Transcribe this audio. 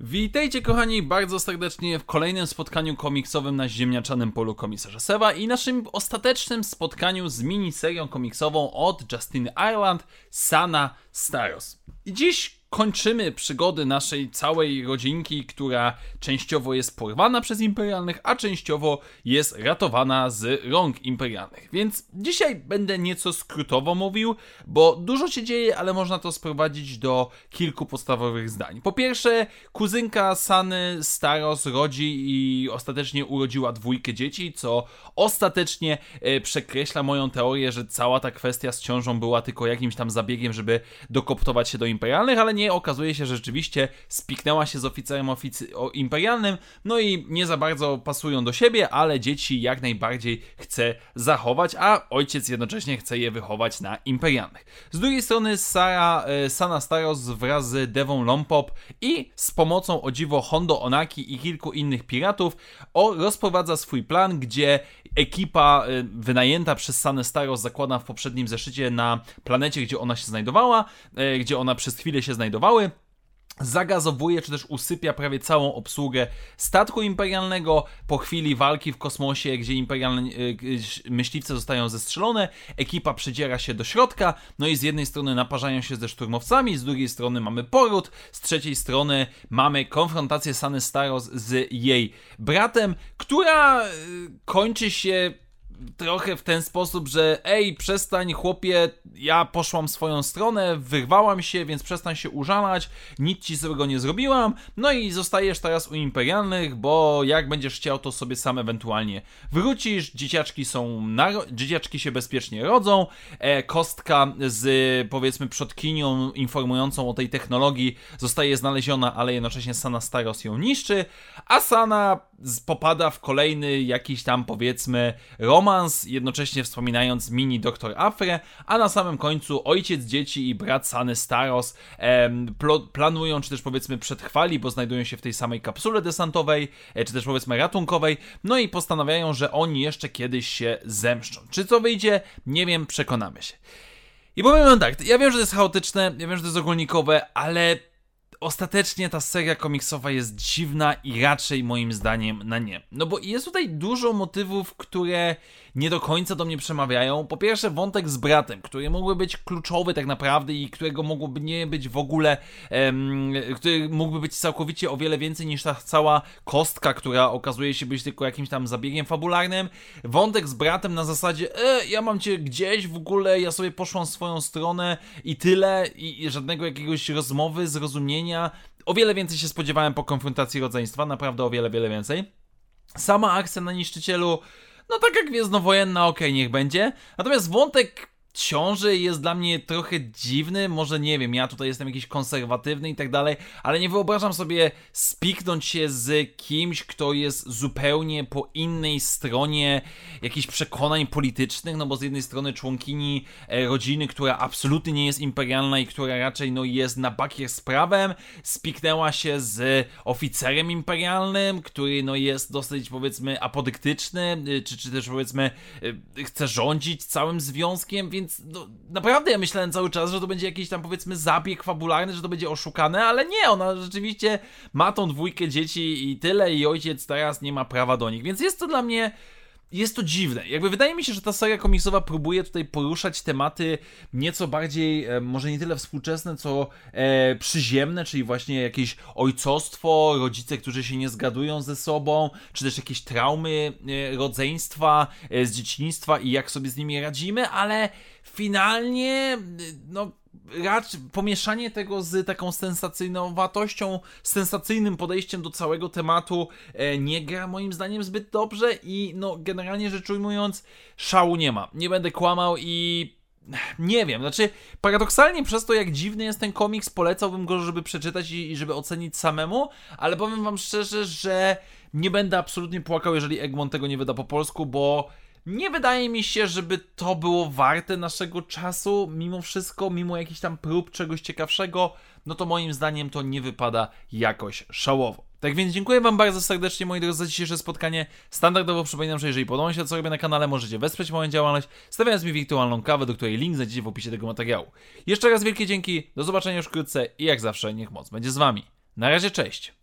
Witajcie kochani bardzo serdecznie w kolejnym spotkaniu komiksowym na ziemniaczanym polu komisarza Sewa i naszym ostatecznym spotkaniu z miniserią komiksową od Justiny Ireland Sana Staros. I dziś kończymy przygody naszej całej rodzinki, która częściowo jest porwana przez imperialnych, a częściowo jest ratowana z rąk imperialnych. Więc dzisiaj będę nieco skrótowo mówił, bo dużo się dzieje, ale można to sprowadzić do kilku podstawowych zdań. Po pierwsze, kuzynka Sany Staros rodzi i ostatecznie urodziła dwójkę dzieci, co ostatecznie e, przekreśla moją teorię, że cała ta kwestia z ciążą była tylko jakimś tam zabiegiem, żeby dokoptować się do imperialnych, ale nie okazuje się, że rzeczywiście spiknęła się z oficerem oficy imperialnym, no i nie za bardzo pasują do siebie, ale dzieci jak najbardziej chce zachować, a ojciec jednocześnie chce je wychować na imperialnych. Z drugiej strony Sara, e, Sana Staros wraz z Devon Lompop i z pomocą o dziwo Hondo Onaki i kilku innych piratów o, rozprowadza swój plan, gdzie ekipa e, wynajęta przez Sanę Staros zakłada w poprzednim zeszycie na planecie, gdzie ona się znajdowała, e, gdzie ona przez chwilę się znajdowała, zaawansowały, zagazowuje czy też usypia prawie całą obsługę statku imperialnego. Po chwili walki w kosmosie, gdzie imperialne e, myśliwce zostają zestrzelone, ekipa przedziera się do środka, no i z jednej strony naparzają się ze szturmowcami, z drugiej strony mamy poród, z trzeciej strony mamy konfrontację Sany Staros z jej bratem, która e, kończy się trochę w ten sposób, że ej, przestań chłopie, ja poszłam swoją stronę, wyrwałam się, więc przestań się użalać, nic ci złego nie zrobiłam, no i zostajesz teraz u imperialnych, bo jak będziesz chciał, to sobie sam ewentualnie wrócisz, dzieciaczki są, dzieciaczki się bezpiecznie rodzą, e, kostka z powiedzmy przodkinią informującą o tej technologii zostaje znaleziona, ale jednocześnie Sana Staros ją niszczy, a Sana popada w kolejny jakiś tam powiedzmy romans, jednocześnie wspominając mini Doktor Afre, a na samym końcu ojciec dzieci i brat Sany Staros em, planują, czy też powiedzmy przetrwali, bo znajdują się w tej samej kapsule desantowej, e, czy też powiedzmy ratunkowej, no i postanawiają, że oni jeszcze kiedyś się zemszczą. Czy co wyjdzie? Nie wiem, przekonamy się. I powiem wam tak, ja wiem, że to jest chaotyczne, ja wiem, że to jest ogólnikowe, ale ostatecznie ta seria komiksowa jest dziwna i raczej moim zdaniem na nie. No bo jest tutaj dużo motywów, które nie do końca do mnie przemawiają. Po pierwsze, wątek z bratem, który mógłby być kluczowy tak naprawdę i którego mogłoby nie być w ogóle, um, który mógłby być całkowicie o wiele więcej niż ta cała kostka, która okazuje się być tylko jakimś tam zabiegiem fabularnym. Wątek z bratem na zasadzie, e, ja mam cię gdzieś w ogóle, ja sobie poszłam swoją stronę i tyle, i, i żadnego jakiegoś rozmowy, zrozumienia. O wiele więcej się spodziewałem po konfrontacji rodzeństwa, naprawdę o wiele, wiele więcej. Sama akcja na niszczycielu no tak jak gwiezdnowojenna, okej, okay, niech będzie. Natomiast wątek ciąży jest dla mnie trochę dziwny, może nie wiem, ja tutaj jestem jakiś konserwatywny i tak dalej, ale nie wyobrażam sobie spiknąć się z kimś, kto jest zupełnie po innej stronie jakichś przekonań politycznych, no bo z jednej strony członkini e, rodziny, która absolutnie nie jest imperialna i która raczej no jest na bakier z prawem, spiknęła się z oficerem imperialnym, który no jest dosyć powiedzmy apodyktyczny, e, czy, czy też powiedzmy e, chce rządzić całym związkiem, więc więc no, naprawdę ja myślałem cały czas, że to będzie jakiś tam powiedzmy zabieg fabularny, że to będzie oszukane, ale nie, ona rzeczywiście ma tą dwójkę dzieci i tyle i ojciec teraz nie ma prawa do nich, więc jest to dla mnie jest to dziwne. Jakby wydaje mi się, że ta seria komiksowa próbuje tutaj poruszać tematy nieco bardziej, e, może nie tyle współczesne, co e, przyziemne, czyli właśnie jakieś ojcostwo, rodzice, którzy się nie zgadują ze sobą, czy też jakieś traumy e, rodzeństwa e, z dzieciństwa i jak sobie z nimi radzimy, ale finalnie, no raczej pomieszanie tego z taką sensacyjnowatością, sensacyjnym podejściem do całego tematu e, nie gra moim zdaniem zbyt dobrze i no generalnie rzecz ujmując szału nie ma. Nie będę kłamał i nie wiem, znaczy paradoksalnie przez to jak dziwny jest ten komiks polecałbym go, żeby przeczytać i, i żeby ocenić samemu, ale powiem wam szczerze, że nie będę absolutnie płakał, jeżeli Egmont tego nie wyda po polsku, bo nie wydaje mi się, żeby to było warte naszego czasu, mimo wszystko, mimo jakichś tam prób czegoś ciekawszego, no to moim zdaniem to nie wypada jakoś szałowo. Tak więc dziękuję Wam bardzo serdecznie, moi drodzy, za dzisiejsze spotkanie. Standardowo przypominam, że jeżeli podoba się to, co robię na kanale, możecie wesprzeć moją działalność, stawiając mi wirtualną kawę, do której link znajdziecie w opisie tego materiału. Jeszcze raz wielkie dzięki, do zobaczenia już wkrótce i jak zawsze, niech moc będzie z Wami. Na razie, cześć!